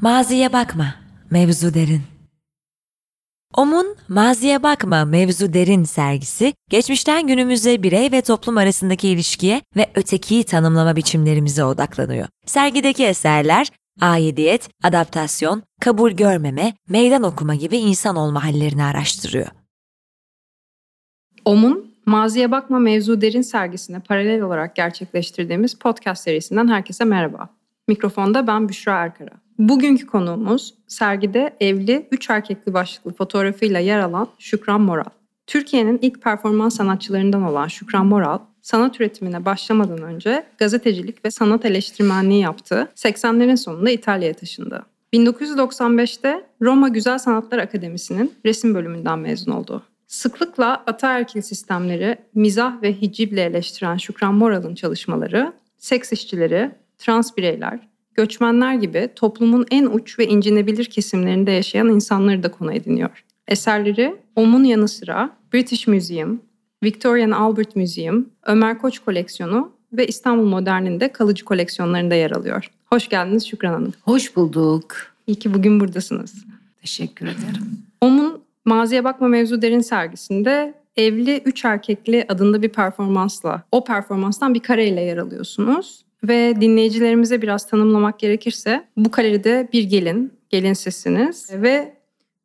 Maziye bakma, mevzu derin. OM'un Maziye Bakma Mevzu Derin sergisi, geçmişten günümüze birey ve toplum arasındaki ilişkiye ve ötekiyi tanımlama biçimlerimize odaklanıyor. Sergideki eserler, aidiyet, adaptasyon, kabul görmeme, meydan okuma gibi insan olma hallerini araştırıyor. OM'un Maziye Bakma Mevzu Derin sergisine paralel olarak gerçekleştirdiğimiz podcast serisinden herkese merhaba. Mikrofonda ben Büşra Erkara. Bugünkü konuğumuz sergide evli, üç erkekli başlıklı fotoğrafıyla yer alan Şükran Moral. Türkiye'nin ilk performans sanatçılarından olan Şükran Moral, sanat üretimine başlamadan önce gazetecilik ve sanat eleştirmenliği yaptı. 80'lerin sonunda İtalya'ya taşındı. 1995'te Roma Güzel Sanatlar Akademisi'nin resim bölümünden mezun oldu. Sıklıkla ataerkil sistemleri mizah ve hicible eleştiren Şükran Moral'ın çalışmaları, seks işçileri, trans bireyler, göçmenler gibi toplumun en uç ve incinebilir kesimlerinde yaşayan insanları da konu ediniyor. Eserleri OM'un yanı sıra British Museum, Victorian Albert Museum, Ömer Koç koleksiyonu ve İstanbul Modern'in de kalıcı koleksiyonlarında yer alıyor. Hoş geldiniz Şükran Hanım. Hoş bulduk. İyi ki bugün buradasınız. Teşekkür ederim. OM'un Maziye Bakma Mevzu Derin sergisinde Evli Üç Erkekli adında bir performansla, o performanstan bir kareyle yer alıyorsunuz. Ve dinleyicilerimize biraz tanımlamak gerekirse bu galeride bir gelin, gelin sesiniz ve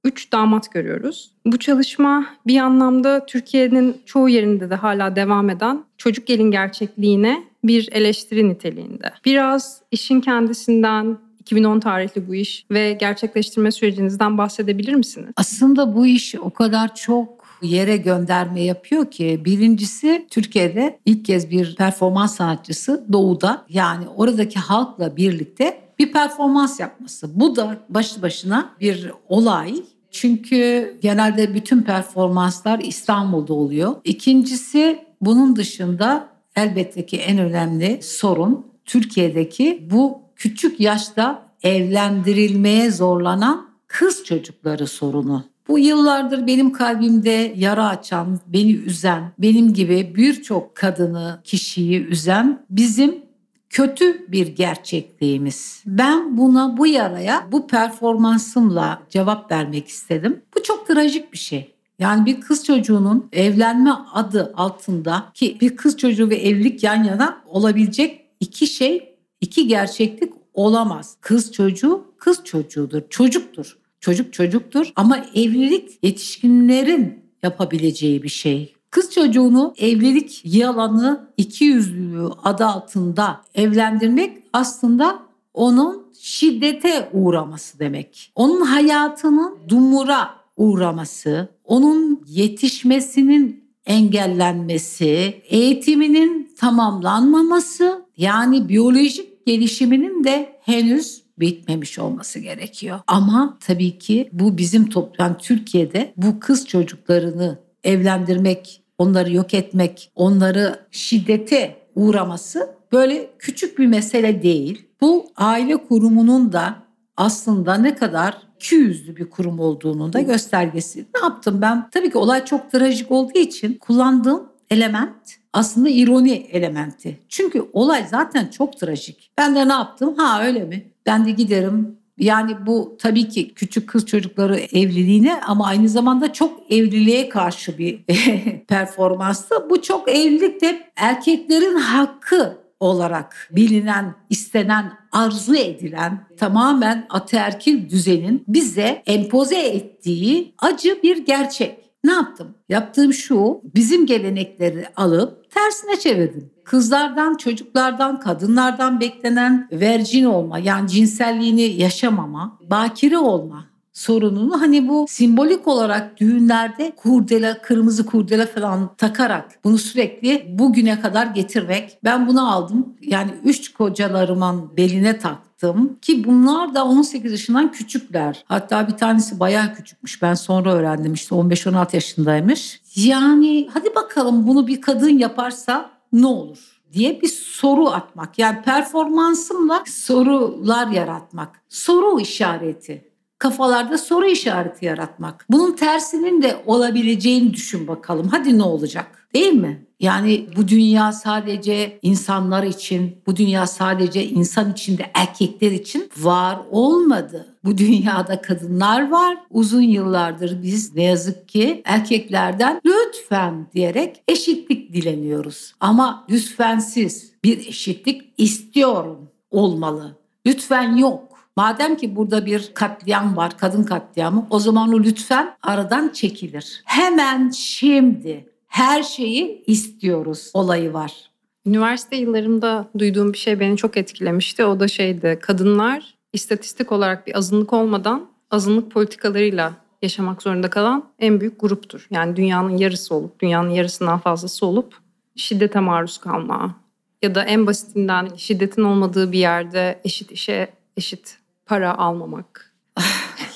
üç damat görüyoruz. Bu çalışma bir anlamda Türkiye'nin çoğu yerinde de hala devam eden çocuk gelin gerçekliğine bir eleştiri niteliğinde. Biraz işin kendisinden, 2010 tarihli bu iş ve gerçekleştirme sürecinizden bahsedebilir misiniz? Aslında bu iş o kadar çok yere gönderme yapıyor ki birincisi Türkiye'de ilk kez bir performans sanatçısı doğuda yani oradaki halkla birlikte bir performans yapması. Bu da başlı başına bir olay. Çünkü genelde bütün performanslar İstanbul'da oluyor. İkincisi bunun dışında elbette ki en önemli sorun Türkiye'deki bu küçük yaşta evlendirilmeye zorlanan kız çocukları sorunu. Bu yıllardır benim kalbimde yara açan, beni üzen, benim gibi birçok kadını, kişiyi üzen bizim kötü bir gerçekliğimiz. Ben buna bu yaraya bu performansımla cevap vermek istedim. Bu çok trajik bir şey. Yani bir kız çocuğunun evlenme adı altında ki bir kız çocuğu ve evlilik yan yana olabilecek iki şey, iki gerçeklik olamaz. Kız çocuğu kız çocuğudur, çocuktur. Çocuk çocuktur ama evlilik yetişkinlerin yapabileceği bir şey. Kız çocuğunu evlilik yalanı iki yüzlülüğü adı altında evlendirmek aslında onun şiddete uğraması demek. Onun hayatının dumura uğraması, onun yetişmesinin engellenmesi, eğitiminin tamamlanmaması yani biyolojik gelişiminin de henüz bitmemiş olması gerekiyor. Ama tabii ki bu bizim toplum Türkiye'de bu kız çocuklarını evlendirmek, onları yok etmek, onları şiddete uğraması böyle küçük bir mesele değil. Bu aile kurumunun da aslında ne kadar yüzlü bir kurum olduğunun da göstergesi. Ne yaptım ben? Tabii ki olay çok trajik olduğu için kullandığım element aslında ironi elementi. Çünkü olay zaten çok trajik. Ben de ne yaptım? Ha öyle mi? Ben de giderim yani bu tabii ki küçük kız çocukları evliliğine ama aynı zamanda çok evliliğe karşı bir performanstı. Bu çok evlilik de erkeklerin hakkı olarak bilinen, istenen, arzu edilen tamamen ataerkil düzenin bize empoze ettiği acı bir gerçek. Ne yaptım? Yaptığım şu, bizim gelenekleri alıp tersine çevirdim. Kızlardan, çocuklardan, kadınlardan beklenen vercin olma, yani cinselliğini yaşamama, bakire olma sorununu hani bu simbolik olarak düğünlerde kurdele, kırmızı kurdele falan takarak bunu sürekli bugüne kadar getirmek. Ben bunu aldım. Yani üç kocalarımın beline taktım ki bunlar da 18 yaşından küçükler. Hatta bir tanesi bayağı küçükmüş. Ben sonra öğrendim işte 15-16 yaşındaymış. Yani hadi bakalım bunu bir kadın yaparsa ne olur? diye bir soru atmak. Yani performansımla sorular yaratmak. Soru işareti kafalarda soru işareti yaratmak. Bunun tersinin de olabileceğini düşün bakalım. Hadi ne olacak? Değil mi? Yani bu dünya sadece insanlar için, bu dünya sadece insan için de erkekler için var olmadı. Bu dünyada kadınlar var. Uzun yıllardır biz ne yazık ki erkeklerden lütfen diyerek eşitlik dileniyoruz. Ama lütfensiz bir eşitlik istiyorum olmalı. Lütfen yok. Madem ki burada bir katliam var, kadın katliamı, o zaman o lütfen aradan çekilir. Hemen şimdi her şeyi istiyoruz olayı var. Üniversite yıllarımda duyduğum bir şey beni çok etkilemişti. O da şeydi, kadınlar istatistik olarak bir azınlık olmadan azınlık politikalarıyla yaşamak zorunda kalan en büyük gruptur. Yani dünyanın yarısı olup, dünyanın yarısından fazlası olup şiddete maruz kalma ya da en basitinden şiddetin olmadığı bir yerde eşit işe eşit para almamak.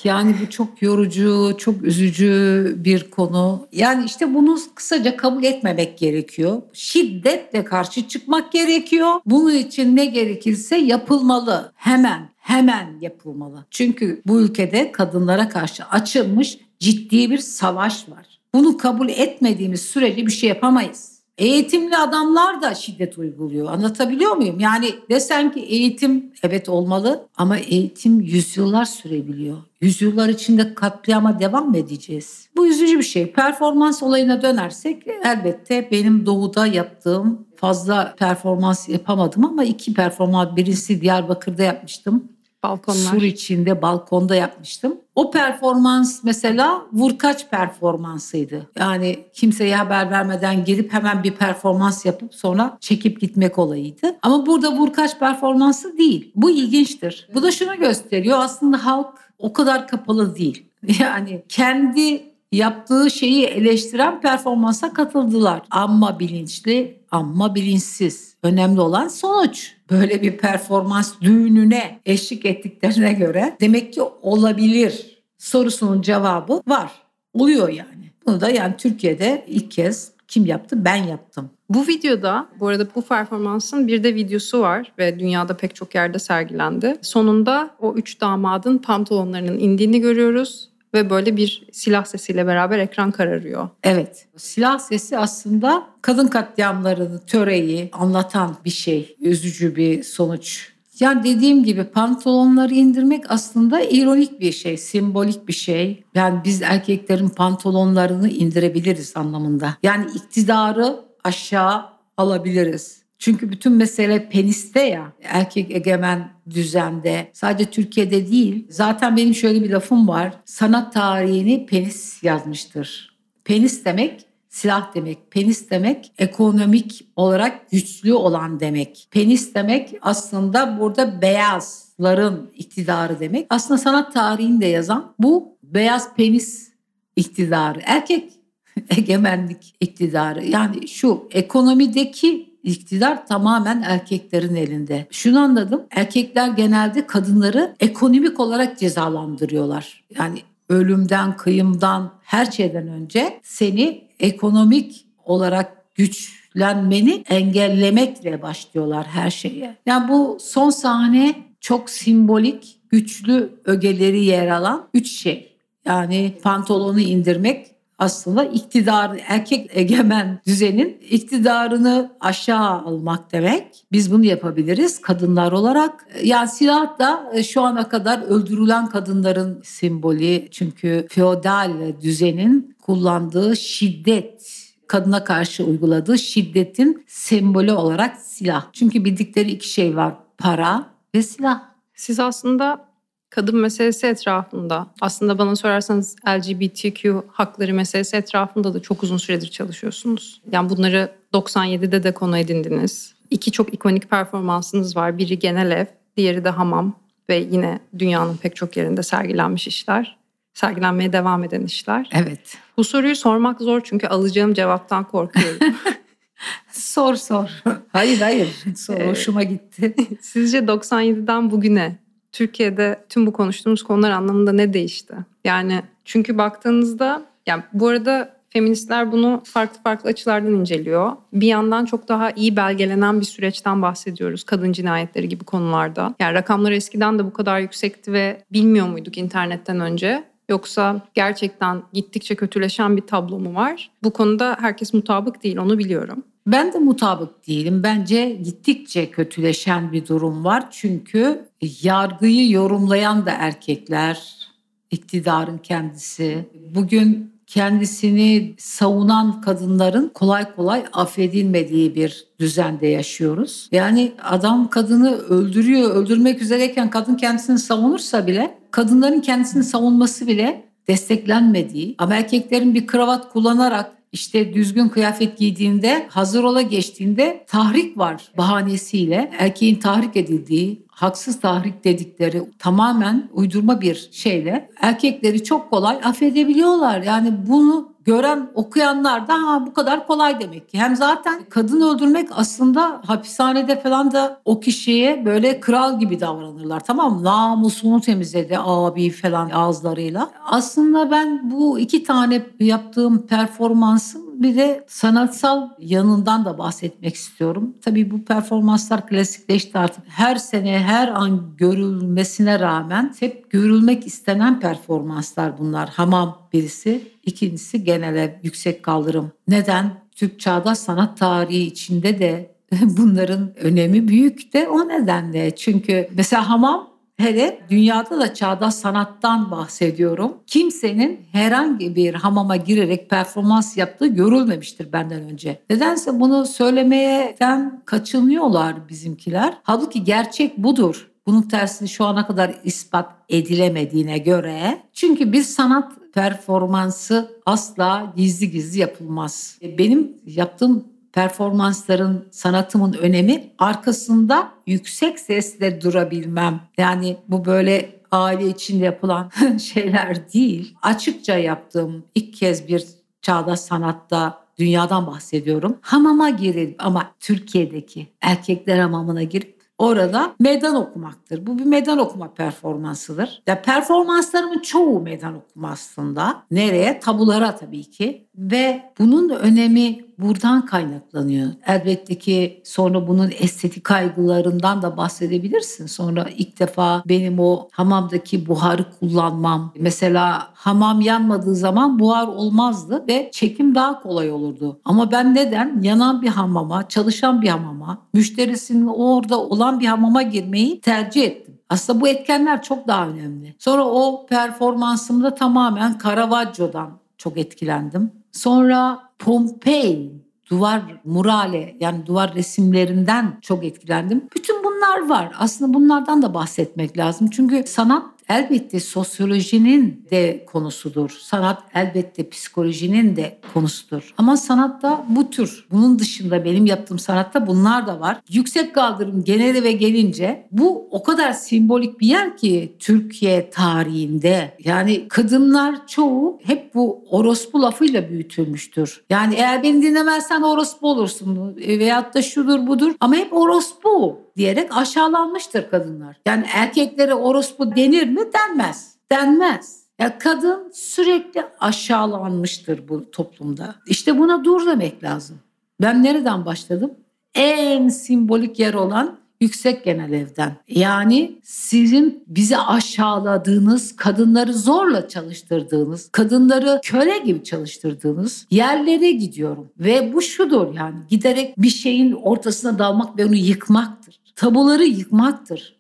Yani bu çok yorucu, çok üzücü bir konu. Yani işte bunu kısaca kabul etmemek gerekiyor. Şiddetle karşı çıkmak gerekiyor. Bunun için ne gerekirse yapılmalı. Hemen, hemen yapılmalı. Çünkü bu ülkede kadınlara karşı açılmış ciddi bir savaş var. Bunu kabul etmediğimiz sürece bir şey yapamayız. Eğitimli adamlar da şiddet uyguluyor. Anlatabiliyor muyum? Yani desen ki eğitim evet olmalı ama eğitim yüzyıllar sürebiliyor. Yüzyıllar içinde katliama devam mı edeceğiz? Bu üzücü bir şey. Performans olayına dönersek elbette benim doğuda yaptığım fazla performans yapamadım ama iki performans birisi Diyarbakır'da yapmıştım. Balkonlar. Sur içinde balkonda yapmıştım. O performans mesela vurkaç performansıydı. Yani kimseye haber vermeden girip hemen bir performans yapıp sonra çekip gitmek olayıydı. Ama burada vurkaç performansı değil. Bu ilginçtir. Bu da şunu gösteriyor. Aslında halk o kadar kapalı değil. Yani kendi yaptığı şeyi eleştiren performansa katıldılar. Amma bilinçli, amma bilinçsiz. Önemli olan sonuç. Böyle bir performans düğününe eşlik ettiklerine göre demek ki olabilir sorusunun cevabı var. Oluyor yani. Bunu da yani Türkiye'de ilk kez kim yaptı? Ben yaptım. Bu videoda bu arada bu performansın bir de videosu var ve dünyada pek çok yerde sergilendi. Sonunda o üç damadın pantolonlarının indiğini görüyoruz ve böyle bir silah sesiyle beraber ekran kararıyor. Evet. Silah sesi aslında kadın katliamlarını, töreyi anlatan bir şey. Üzücü bir sonuç. Yani dediğim gibi pantolonları indirmek aslında ironik bir şey, sembolik bir şey. Yani biz erkeklerin pantolonlarını indirebiliriz anlamında. Yani iktidarı aşağı alabiliriz. Çünkü bütün mesele peniste ya erkek egemen düzende sadece Türkiye'de değil zaten benim şöyle bir lafım var sanat tarihini penis yazmıştır. Penis demek silah demek. Penis demek ekonomik olarak güçlü olan demek. Penis demek aslında burada beyazların iktidarı demek. Aslında sanat tarihinde yazan bu beyaz penis iktidarı. Erkek egemenlik iktidarı. Yani şu ekonomideki iktidar tamamen erkeklerin elinde. Şunu anladım. Erkekler genelde kadınları ekonomik olarak cezalandırıyorlar. Yani ölümden, kıyımdan, her şeyden önce seni ekonomik olarak güçlenmeni engellemekle başlıyorlar her şeye. Yani bu son sahne çok simbolik, güçlü ögeleri yer alan üç şey. Yani pantolonu indirmek, aslında iktidar erkek egemen düzenin iktidarını aşağı almak demek. Biz bunu yapabiliriz kadınlar olarak. Yani silah da e, şu ana kadar öldürülen kadınların simbolü. Çünkü feodal düzenin kullandığı şiddet kadına karşı uyguladığı şiddetin sembolü olarak silah. Çünkü bildikleri iki şey var. Para ve silah. Siz aslında kadın meselesi etrafında aslında bana sorarsanız LGBTQ hakları meselesi etrafında da çok uzun süredir çalışıyorsunuz. Yani bunları 97'de de konu edindiniz. İki çok ikonik performansınız var. Biri genel ev, diğeri de hamam ve yine dünyanın pek çok yerinde sergilenmiş işler. Sergilenmeye devam eden işler. Evet. Bu soruyu sormak zor çünkü alacağım cevaptan korkuyorum. sor sor. Hayır hayır. Sor, hoşuma gitti. Sizce 97'den bugüne Türkiye'de tüm bu konuştuğumuz konular anlamında ne değişti? Yani çünkü baktığınızda yani bu arada feministler bunu farklı farklı açılardan inceliyor. Bir yandan çok daha iyi belgelenen bir süreçten bahsediyoruz kadın cinayetleri gibi konularda. Yani rakamlar eskiden de bu kadar yüksekti ve bilmiyor muyduk internetten önce? Yoksa gerçekten gittikçe kötüleşen bir tablo mu var? Bu konuda herkes mutabık değil onu biliyorum. Ben de mutabık değilim. Bence gittikçe kötüleşen bir durum var. Çünkü yargıyı yorumlayan da erkekler, iktidarın kendisi. Bugün kendisini savunan kadınların kolay kolay affedilmediği bir düzende yaşıyoruz. Yani adam kadını öldürüyor, öldürmek üzereyken kadın kendisini savunursa bile kadınların kendisini savunması bile desteklenmediği ama erkeklerin bir kravat kullanarak işte düzgün kıyafet giydiğinde, hazır ola geçtiğinde tahrik var bahanesiyle. Erkeğin tahrik edildiği, haksız tahrik dedikleri tamamen uydurma bir şeyle erkekleri çok kolay affedebiliyorlar. Yani bunu gören okuyanlar da ha bu kadar kolay demek ki. Hem zaten kadın öldürmek aslında hapishanede falan da o kişiye böyle kral gibi davranırlar. Tamam mı? Namusunu temizledi abi falan ağızlarıyla. Aslında ben bu iki tane yaptığım performansın bir de sanatsal yanından da bahsetmek istiyorum. Tabii bu performanslar klasikleşti artık. Her sene her an görülmesine rağmen hep görülmek istenen performanslar bunlar. Hamam birisi, ikincisi genele yüksek kaldırım. Neden? Türk çağdaş sanat tarihi içinde de bunların önemi büyük de o nedenle. Çünkü mesela hamam Hele dünyada da çağdaş sanattan bahsediyorum. Kimsenin herhangi bir hamama girerek performans yaptığı görülmemiştir benden önce. Nedense bunu söylemeyeden kaçınıyorlar bizimkiler. Halbuki gerçek budur. Bunun tersini şu ana kadar ispat edilemediğine göre. Çünkü bir sanat performansı asla gizli gizli yapılmaz. Benim yaptığım performansların, sanatımın önemi arkasında yüksek sesle durabilmem. Yani bu böyle aile içinde yapılan şeyler değil. Açıkça yaptığım ilk kez bir çağdaş sanatta dünyadan bahsediyorum. Hamama girip ama Türkiye'deki erkekler hamamına girip orada meydan okumaktır. Bu bir meydan okuma performansıdır. Ya performanslarımın çoğu meydan okuma aslında. Nereye? Tabulara tabii ki. Ve bunun önemi buradan kaynaklanıyor. Elbette ki sonra bunun estetik kaygılarından da bahsedebilirsin. Sonra ilk defa benim o hamamdaki buharı kullanmam. Mesela hamam yanmadığı zaman buhar olmazdı ve çekim daha kolay olurdu. Ama ben neden yanan bir hamama, çalışan bir hamama, müşterisinin orada olan bir hamama girmeyi tercih ettim. Aslında bu etkenler çok daha önemli. Sonra o performansımda tamamen Caravaggio'dan çok etkilendim. Sonra Pompei duvar murale yani duvar resimlerinden çok etkilendim. Bütün bunlar var. Aslında bunlardan da bahsetmek lazım. Çünkü sanat elbette sosyolojinin de konusudur. Sanat elbette psikolojinin de konusudur. Ama sanatta bu tür, bunun dışında benim yaptığım sanatta bunlar da var. Yüksek kaldırım genel ve gelince bu o kadar simbolik bir yer ki Türkiye tarihinde. Yani kadınlar çoğu hep bu orospu lafıyla büyütülmüştür. Yani eğer beni dinlemezsen orospu olursun veyahut da şudur budur ama hep orospu diyerek aşağılanmıştır kadınlar. Yani erkeklere orospu denir mi? Denmez. Denmez. Ya kadın sürekli aşağılanmıştır bu toplumda. İşte buna dur demek lazım. Ben nereden başladım? En simbolik yer olan yüksek genel evden. Yani sizin bizi aşağıladığınız, kadınları zorla çalıştırdığınız, kadınları köle gibi çalıştırdığınız yerlere gidiyorum. Ve bu şudur yani giderek bir şeyin ortasına dalmak ve onu yıkmaktır. Tabuları yıkmaktır.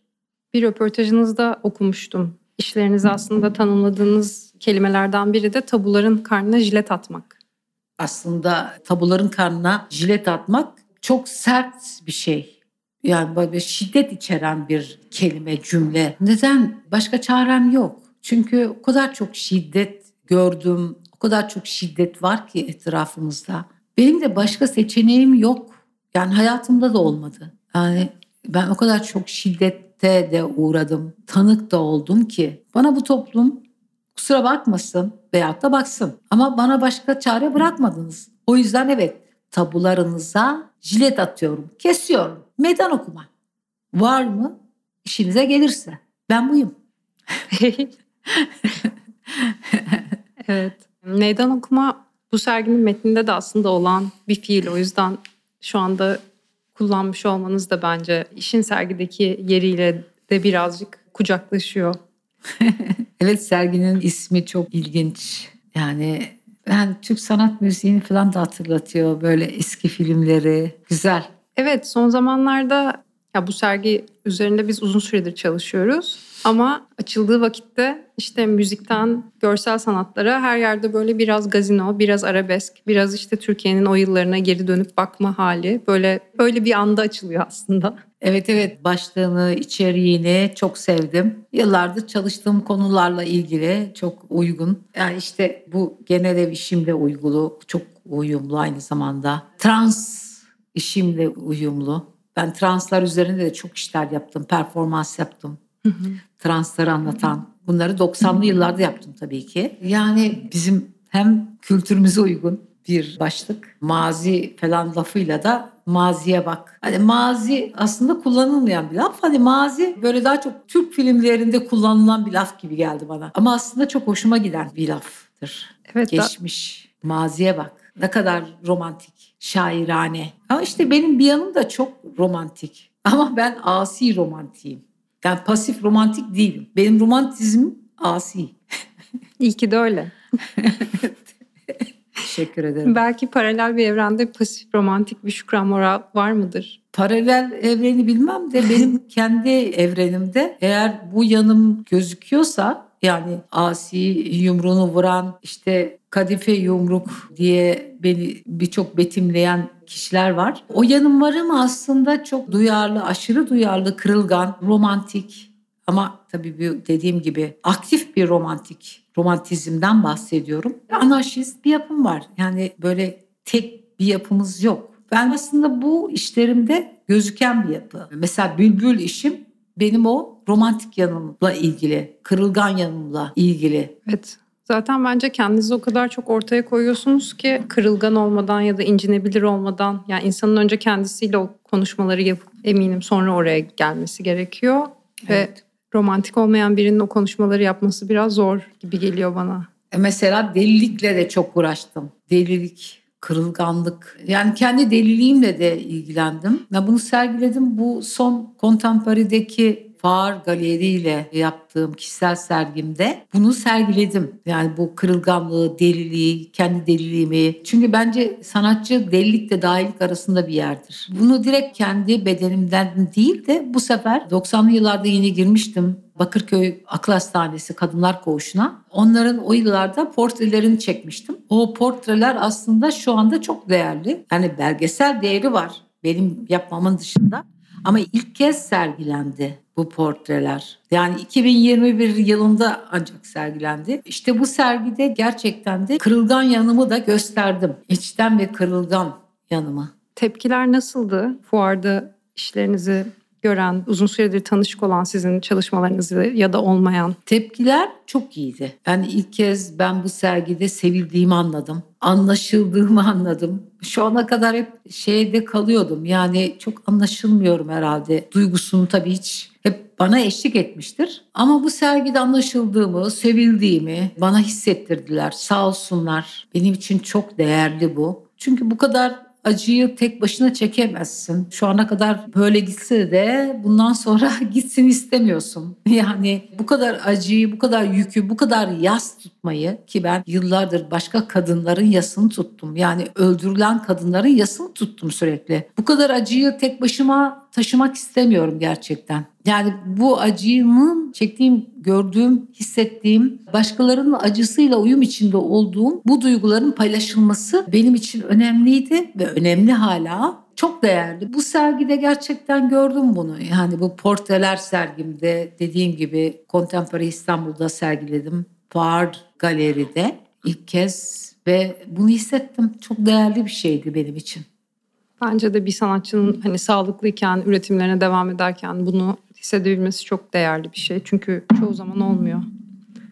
Bir röportajınızda okumuştum. İşlerinizi aslında tanımladığınız kelimelerden biri de tabuların karnına jilet atmak. Aslında tabuların karnına jilet atmak çok sert bir şey. Yani böyle şiddet içeren bir kelime, cümle. Neden? Başka çarem yok. Çünkü o kadar çok şiddet gördüm, o kadar çok şiddet var ki etrafımızda. Benim de başka seçeneğim yok. Yani hayatımda da olmadı. Yani ben o kadar çok şiddette de uğradım, tanık da oldum ki bana bu toplum kusura bakmasın veyahut da baksın. Ama bana başka çare bırakmadınız. O yüzden evet tabularınıza jilet atıyorum, kesiyorum. Meydan okuma. Var mı? İşinize gelirse. Ben buyum. evet. Meydan okuma bu serginin metninde de aslında olan bir fiil. O yüzden şu anda kullanmış olmanız da bence işin sergideki yeriyle de birazcık kucaklaşıyor. Evet serginin ismi çok ilginç. Yani ben Türk sanat müziğini falan da hatırlatıyor. Böyle eski filmleri. Güzel. Evet son zamanlarda ya bu sergi üzerinde biz uzun süredir çalışıyoruz. Ama açıldığı vakitte işte müzikten görsel sanatlara her yerde böyle biraz gazino, biraz arabesk, biraz işte Türkiye'nin o yıllarına geri dönüp bakma hali. Böyle böyle bir anda açılıyor aslında. Evet evet başlığını, içeriğini çok sevdim. Yıllardır çalıştığım konularla ilgili çok uygun. Yani işte bu genel ev işimle uygulu, çok uyumlu aynı zamanda. Trans işimle uyumlu. Ben translar üzerinde de çok işler yaptım, performans yaptım. Transları anlatan. Bunları 90'lı yıllarda yaptım tabii ki. Yani bizim hem kültürümüze uygun bir başlık. Mazi falan lafıyla da maziye bak. Hani mazi aslında kullanılmayan bir laf. Hani mazi böyle daha çok Türk filmlerinde kullanılan bir laf gibi geldi bana. Ama aslında çok hoşuma giden bir laftır. Evet, Geçmiş, maziye bak. Ne kadar romantik, şairane. Ama işte benim bir yanım da çok romantik. Ama ben asi romantiyim. Yani pasif romantik değilim. Benim romantizmim asi. İyi ki de öyle. Teşekkür ederim. Belki paralel bir evrende pasif romantik bir Şükran Moral var mıdır? Paralel evreni bilmem de benim kendi evrenimde eğer bu yanım gözüküyorsa yani asi yumruğunu vuran işte kadife yumruk diye beni birçok betimleyen kişiler var. O yanım var ama aslında çok duyarlı, aşırı duyarlı, kırılgan, romantik ama tabii dediğim gibi aktif bir romantik, romantizmden bahsediyorum. Anarşist bir yapım var. Yani böyle tek bir yapımız yok. Ben aslında bu işlerimde gözüken bir yapı. Mesela Bülbül işim benim o romantik yanımla ilgili, kırılgan yanımla ilgili. Evet. Zaten bence kendinizi o kadar çok ortaya koyuyorsunuz ki kırılgan olmadan ya da incinebilir olmadan yani insanın önce kendisiyle o konuşmaları yapıp eminim sonra oraya gelmesi gerekiyor. Evet. Ve romantik olmayan birinin o konuşmaları yapması biraz zor gibi geliyor bana. E mesela delilikle de çok uğraştım. Delilik, kırılganlık. Yani kendi deliliğimle de ilgilendim. Ya bunu sergiledim. Bu son Contemporary'deki Far Galeri ile yaptığım kişisel sergimde bunu sergiledim. Yani bu kırılganlığı, deliliği, kendi deliliğimi. Çünkü bence sanatçı delilikle dahillik arasında bir yerdir. Bunu direkt kendi bedenimden değil de bu sefer 90'lı yıllarda yine girmiştim Bakırköy Akıl Hastanesi Kadınlar Koğuşu'na. Onların o yıllarda portrelerini çekmiştim. O portreler aslında şu anda çok değerli. Yani belgesel değeri var benim yapmamın dışında. Ama ilk kez sergilendi bu portreler. Yani 2021 yılında ancak sergilendi. İşte bu sergide gerçekten de kırılgan yanımı da gösterdim. İçten ve kırılgan yanımı. Tepkiler nasıldı fuarda işlerinizi gören, uzun süredir tanışık olan sizin çalışmalarınızı ya da olmayan? Tepkiler çok iyiydi. Yani ilk kez ben bu sergide sevildiğimi anladım. Anlaşıldığımı anladım. Şu ana kadar hep şeyde kalıyordum. Yani çok anlaşılmıyorum herhalde. Duygusunu tabii hiç hep bana eşlik etmiştir. Ama bu sergide anlaşıldığımı, sevildiğimi bana hissettirdiler. Sağ olsunlar. Benim için çok değerli bu. Çünkü bu kadar acıyı tek başına çekemezsin. Şu ana kadar böyle gitse de bundan sonra gitsin istemiyorsun. Yani bu kadar acıyı, bu kadar yükü, bu kadar yas tutmayı ki ben yıllardır başka kadınların yasını tuttum. Yani öldürülen kadınların yasını tuttum sürekli. Bu kadar acıyı tek başıma taşımak istemiyorum gerçekten. Yani bu acımın çektiğim, gördüğüm, hissettiğim, başkalarının acısıyla uyum içinde olduğum bu duyguların paylaşılması benim için önemliydi ve önemli hala. Çok değerli. Bu sergide gerçekten gördüm bunu. Yani bu portreler sergimde dediğim gibi Contemporary İstanbul'da sergiledim. Fuar Galeri'de ilk kez ve bunu hissettim. Çok değerli bir şeydi benim için. Bence de bir sanatçının hani sağlıklıyken, üretimlerine devam ederken bunu hissedebilmesi çok değerli bir şey. Çünkü çoğu zaman olmuyor.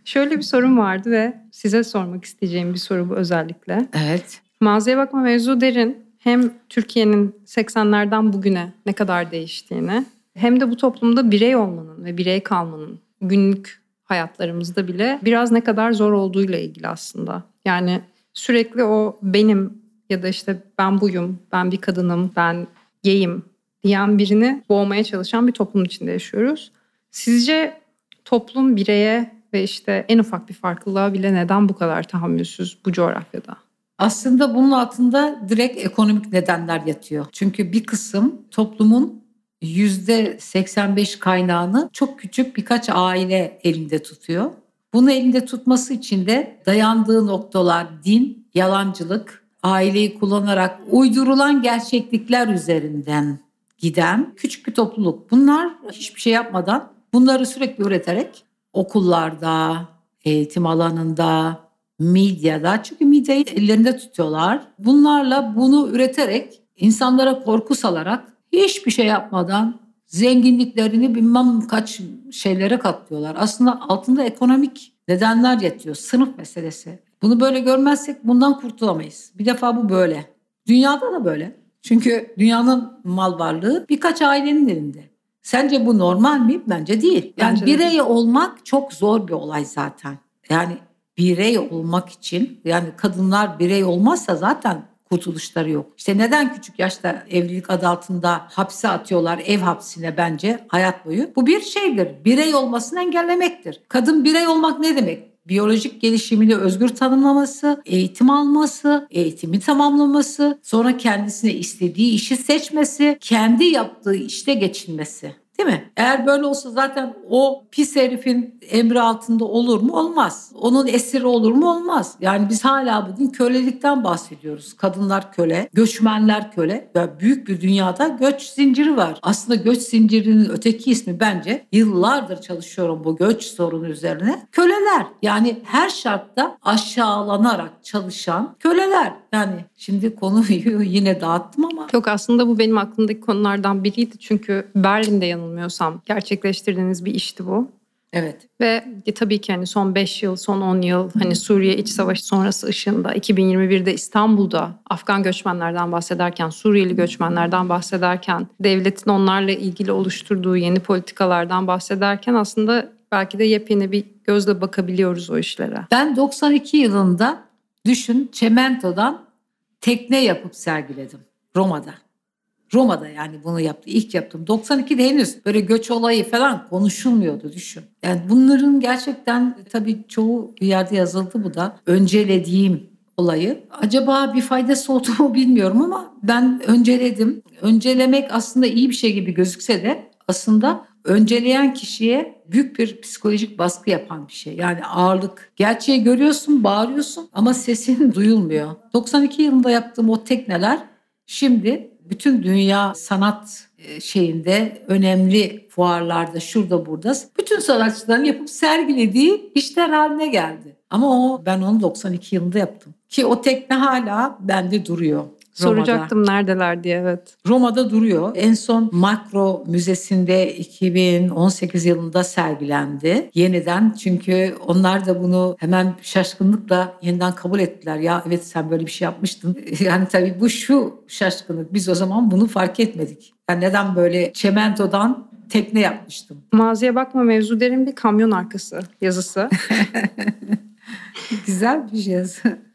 Şöyle bir sorum vardı ve size sormak isteyeceğim bir soru bu özellikle. Evet. Maziye bakma mevzu derin. Hem Türkiye'nin 80'lerden bugüne ne kadar değiştiğini hem de bu toplumda birey olmanın ve birey kalmanın günlük hayatlarımızda bile biraz ne kadar zor olduğuyla ilgili aslında. Yani sürekli o benim ya da işte ben buyum, ben bir kadınım, ben gayim diyen birini boğmaya çalışan bir toplum içinde yaşıyoruz. Sizce toplum bireye ve işte en ufak bir farklılığa bile neden bu kadar tahammülsüz bu coğrafyada? Aslında bunun altında direkt ekonomik nedenler yatıyor. Çünkü bir kısım toplumun %85 kaynağını çok küçük birkaç aile elinde tutuyor. Bunu elinde tutması için de dayandığı noktalar din, yalancılık, aileyi kullanarak uydurulan gerçeklikler üzerinden giden küçük bir topluluk. Bunlar hiçbir şey yapmadan bunları sürekli üreterek okullarda, eğitim alanında, medyada çünkü medyayı ellerinde tutuyorlar. Bunlarla bunu üreterek insanlara korku salarak hiçbir şey yapmadan zenginliklerini bilmem kaç şeylere katlıyorlar. Aslında altında ekonomik nedenler yatıyor. Sınıf meselesi. Bunu böyle görmezsek bundan kurtulamayız. Bir defa bu böyle. Dünyada da böyle. Çünkü dünyanın mal varlığı birkaç ailenin elinde. Sence bu normal mi? Bence değil. Yani Bence birey değil. olmak çok zor bir olay zaten. Yani birey olmak için yani kadınlar birey olmazsa zaten kurtuluşları yok. İşte neden küçük yaşta evlilik adı altında hapse atıyorlar ev hapsine bence hayat boyu? Bu bir şeydir. Birey olmasını engellemektir. Kadın birey olmak ne demek? Biyolojik gelişimini özgür tanımlaması, eğitim alması, eğitimi tamamlaması, sonra kendisine istediği işi seçmesi, kendi yaptığı işte geçinmesi. Değil mi? Eğer böyle olsa zaten o pis herifin emri altında olur mu? Olmaz. Onun esiri olur mu? Olmaz. Yani biz hala bugün kölelikten bahsediyoruz. Kadınlar köle, göçmenler köle. Ve büyük bir dünyada göç zinciri var. Aslında göç zincirinin öteki ismi bence yıllardır çalışıyorum bu göç sorunu üzerine. Köleler. Yani her şartta aşağılanarak çalışan köleler. Yani şimdi konuyu yine dağıttım ama Yok aslında bu benim aklımdaki konulardan biriydi. Çünkü Berlin'de yanılmıyorsam gerçekleştirdiğiniz bir işti bu. evet. Ve e, tabii ki hani son 5 yıl, son 10 yıl hani Suriye iç savaşı sonrası ışığında 2021'de İstanbul'da Afgan göçmenlerden bahsederken, Suriyeli göçmenlerden bahsederken, devletin onlarla ilgili oluşturduğu yeni politikalardan bahsederken aslında belki de yepyeni bir gözle bakabiliyoruz o işlere. Ben 92 yılında düşün Çemento'dan tekne yapıp sergiledim Roma'da. Roma'da yani bunu yaptı. ilk yaptım. 92'de henüz böyle göç olayı falan konuşulmuyordu düşün. Yani bunların gerçekten tabii çoğu bir yerde yazıldı bu da. Öncelediğim olayı. Acaba bir faydası oldu mu bilmiyorum ama ben önceledim. Öncelemek aslında iyi bir şey gibi gözükse de aslında önceleyen kişiye büyük bir psikolojik baskı yapan bir şey. Yani ağırlık. Gerçeği görüyorsun, bağırıyorsun ama sesin duyulmuyor. 92 yılında yaptığım o tekneler şimdi bütün dünya sanat e, şeyinde önemli fuarlarda şurada burada bütün sanatçıların yapıp sergilediği işler haline geldi. Ama o ben onu 92 yılında yaptım. Ki o tekne hala bende duruyor. Roma'da. Soracaktım neredeler diye evet. Roma'da duruyor. En son Makro Müzesi'nde 2018 yılında sergilendi. Yeniden çünkü onlar da bunu hemen şaşkınlıkla yeniden kabul ettiler. Ya evet sen böyle bir şey yapmıştın. Yani tabii bu şu şaşkınlık. Biz o zaman bunu fark etmedik. Yani neden böyle çementodan tekne yapmıştım. Maziye bakma mevzu derin bir kamyon arkası yazısı. Güzel bir şey.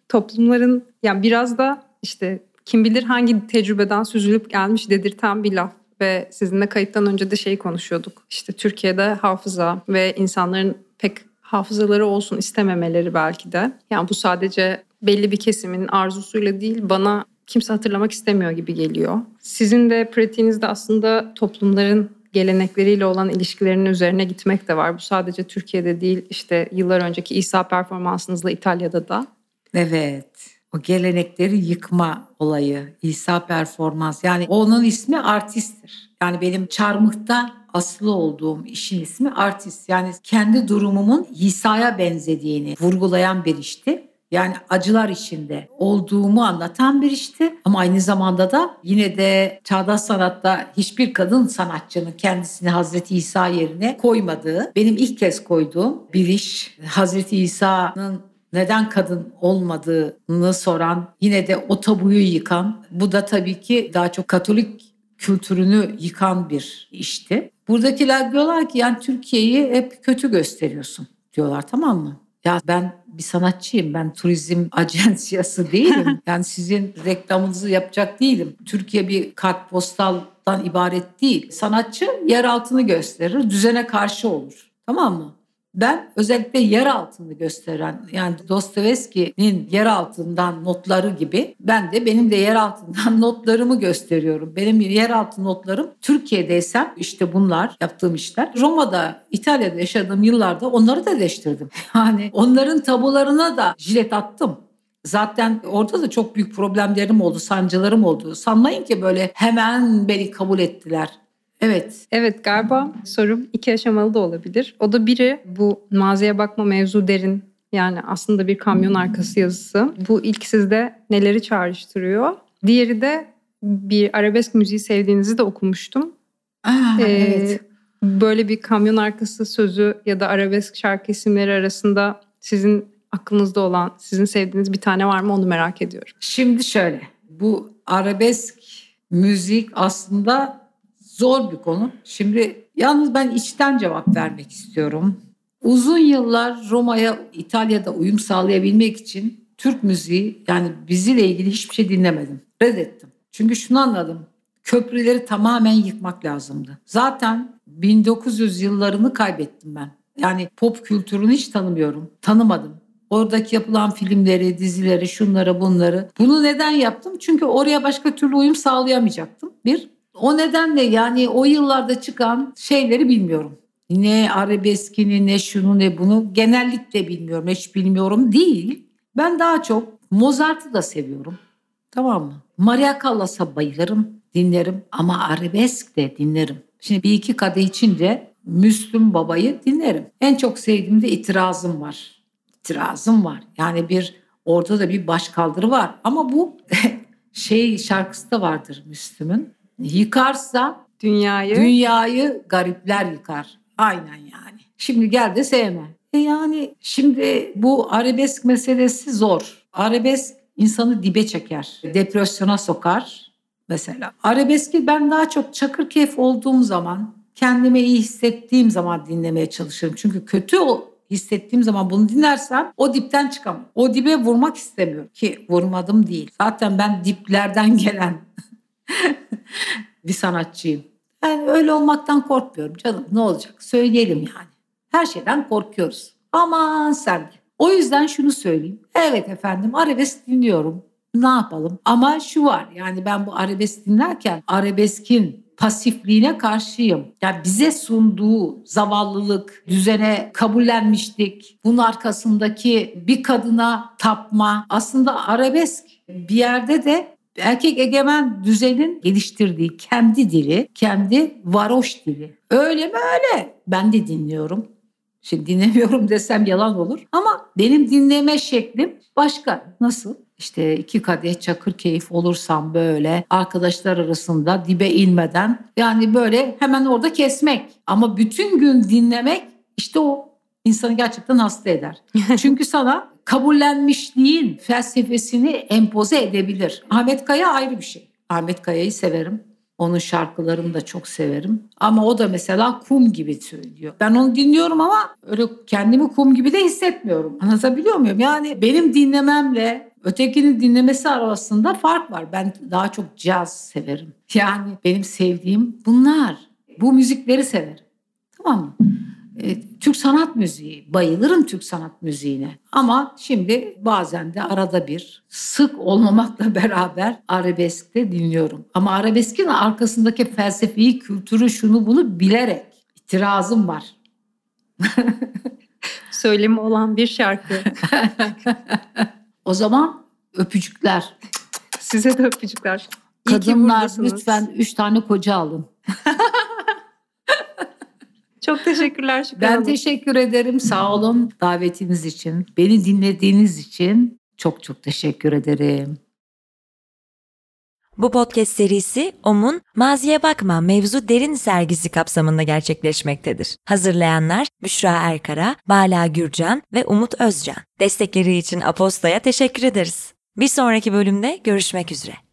Toplumların yani biraz da işte kim bilir hangi tecrübeden süzülüp gelmiş dedirten bir laf. Ve sizinle kayıttan önce de şeyi konuşuyorduk. İşte Türkiye'de hafıza ve insanların pek hafızaları olsun istememeleri belki de. Yani bu sadece belli bir kesimin arzusuyla değil bana kimse hatırlamak istemiyor gibi geliyor. Sizin de pratiğinizde aslında toplumların gelenekleriyle olan ilişkilerinin üzerine gitmek de var. Bu sadece Türkiye'de değil işte yıllar önceki İsa performansınızla İtalya'da da. Evet. O gelenekleri yıkma olayı, İsa performans. Yani onun ismi artisttir. Yani benim çarmıhta aslı olduğum işin ismi artist. Yani kendi durumumun İsa'ya benzediğini vurgulayan bir işti. Yani acılar içinde olduğumu anlatan bir işti. Ama aynı zamanda da yine de çağdaş sanatta hiçbir kadın sanatçının kendisini Hazreti İsa yerine koymadığı, benim ilk kez koyduğum bir iş. Hazreti İsa'nın neden kadın olmadığını soran, yine de o tabuyu yıkan, bu da tabii ki daha çok Katolik kültürünü yıkan bir işti. Buradakiler diyorlar ki yani Türkiye'yi hep kötü gösteriyorsun diyorlar tamam mı? Ya ben bir sanatçıyım. Ben turizm ajansiyası değilim. Yani sizin reklamınızı yapacak değilim. Türkiye bir kartpostaldan ibaret değil. Sanatçı yer altını gösterir, düzene karşı olur. Tamam mı? Ben özellikle yer altını gösteren yani Dostoyevski'nin yer altından notları gibi ben de benim de yer altından notlarımı gösteriyorum. Benim yer altı notlarım Türkiye'deysem işte bunlar yaptığım işler. Roma'da, İtalya'da yaşadığım yıllarda onları da değiştirdim. Yani onların tabularına da jilet attım. Zaten orada da çok büyük problemlerim oldu, sancılarım oldu. Sanmayın ki böyle hemen beni kabul ettiler. Evet. Evet galiba sorum iki aşamalı da olabilir. O da biri bu maziye bakma mevzu derin. Yani aslında bir kamyon arkası yazısı. Bu ilk sizde neleri çağrıştırıyor? Diğeri de bir arabesk müziği sevdiğinizi de okumuştum. Aa, Ee, evet. Böyle bir kamyon arkası sözü ya da arabesk şarkı isimleri arasında sizin aklınızda olan, sizin sevdiğiniz bir tane var mı onu merak ediyorum. Şimdi şöyle. Bu arabesk müzik aslında zor bir konu. Şimdi yalnız ben içten cevap vermek istiyorum. Uzun yıllar Roma'ya, İtalya'da uyum sağlayabilmek için Türk müziği yani bizle ilgili hiçbir şey dinlemedim. Reddettim. Çünkü şunu anladım. Köprüleri tamamen yıkmak lazımdı. Zaten 1900 yıllarını kaybettim ben. Yani pop kültürünü hiç tanımıyorum. Tanımadım. Oradaki yapılan filmleri, dizileri, şunları bunları. Bunu neden yaptım? Çünkü oraya başka türlü uyum sağlayamayacaktım. Bir. O nedenle yani o yıllarda çıkan şeyleri bilmiyorum. Ne arabeskini ne şunu ne bunu genellikle bilmiyorum. Hiç bilmiyorum değil. Ben daha çok Mozart'ı da seviyorum. Tamam mı? Maria Callas'a bayılırım, dinlerim ama arabesk de dinlerim. Şimdi bir iki kadeh içince Müslüm Baba'yı dinlerim. En çok sevdiğim de itirazım var. İtirazım var. Yani bir orada da bir başkaldırı var. Ama bu şey şarkısı da vardır Müslüm'ün. Yıkarsa Dünyayı dünyayı garipler yıkar. Aynen yani. Şimdi gel de sevme. E yani şimdi bu arabesk meselesi zor. Arabesk insanı dibe çeker. Depresyona sokar mesela. Arabeski ben daha çok çakır keyif olduğum zaman, kendime iyi hissettiğim zaman dinlemeye çalışırım. Çünkü kötü hissettiğim zaman bunu dinlersem o dipten çıkamam. O dibe vurmak istemiyorum ki vurmadım değil. Zaten ben diplerden gelen bir sanatçıyım. Yani öyle olmaktan korkmuyorum canım. Ne olacak? Söyleyelim yani. Her şeyden korkuyoruz. Aman sen. O yüzden şunu söyleyeyim. Evet efendim arabesk dinliyorum. Ne yapalım? Ama şu var yani ben bu arabesk dinlerken arabeskin pasifliğine karşıyım. Yani bize sunduğu zavallılık, düzene kabullenmiştik. Bunun arkasındaki bir kadına tapma. Aslında arabesk bir yerde de erkek egemen düzenin geliştirdiği kendi dili, kendi varoş dili. Öyle mi öyle? Ben de dinliyorum. Şimdi dinlemiyorum desem yalan olur. Ama benim dinleme şeklim başka. Nasıl? İşte iki kadeh çakır keyif olursam böyle arkadaşlar arasında dibe inmeden yani böyle hemen orada kesmek. Ama bütün gün dinlemek işte o insanı gerçekten hasta eder. Çünkü sana kabullenmişliğin felsefesini empoze edebilir. Ahmet Kaya ayrı bir şey. Ahmet Kaya'yı severim. Onun şarkılarını da çok severim. Ama o da mesela kum gibi söylüyor. Ben onu dinliyorum ama öyle kendimi kum gibi de hissetmiyorum. Anlatabiliyor muyum? Yani benim dinlememle ötekinin dinlemesi arasında fark var. Ben daha çok caz severim. Yani benim sevdiğim bunlar. Bu müzikleri severim. Tamam mı? E, Türk sanat müziği, bayılırım Türk sanat müziğine. Ama şimdi bazen de arada bir sık olmamakla beraber arabesk de dinliyorum. Ama arabeskin arkasındaki felsefeyi, kültürü, şunu bunu bilerek itirazım var. söylemi olan bir şarkı. O zaman öpücükler. Size de öpücükler. İyi Kadınlar lütfen üç tane koca alın. Çok teşekkürler Şükran Ben teşekkür ederim. Sağ olun davetiniz için. Beni dinlediğiniz için çok çok teşekkür ederim. Bu podcast serisi OM'un Maziye Bakma Mevzu Derin sergisi kapsamında gerçekleşmektedir. Hazırlayanlar Büşra Erkara, Bala Gürcan ve Umut Özcan. Destekleri için Aposta'ya teşekkür ederiz. Bir sonraki bölümde görüşmek üzere.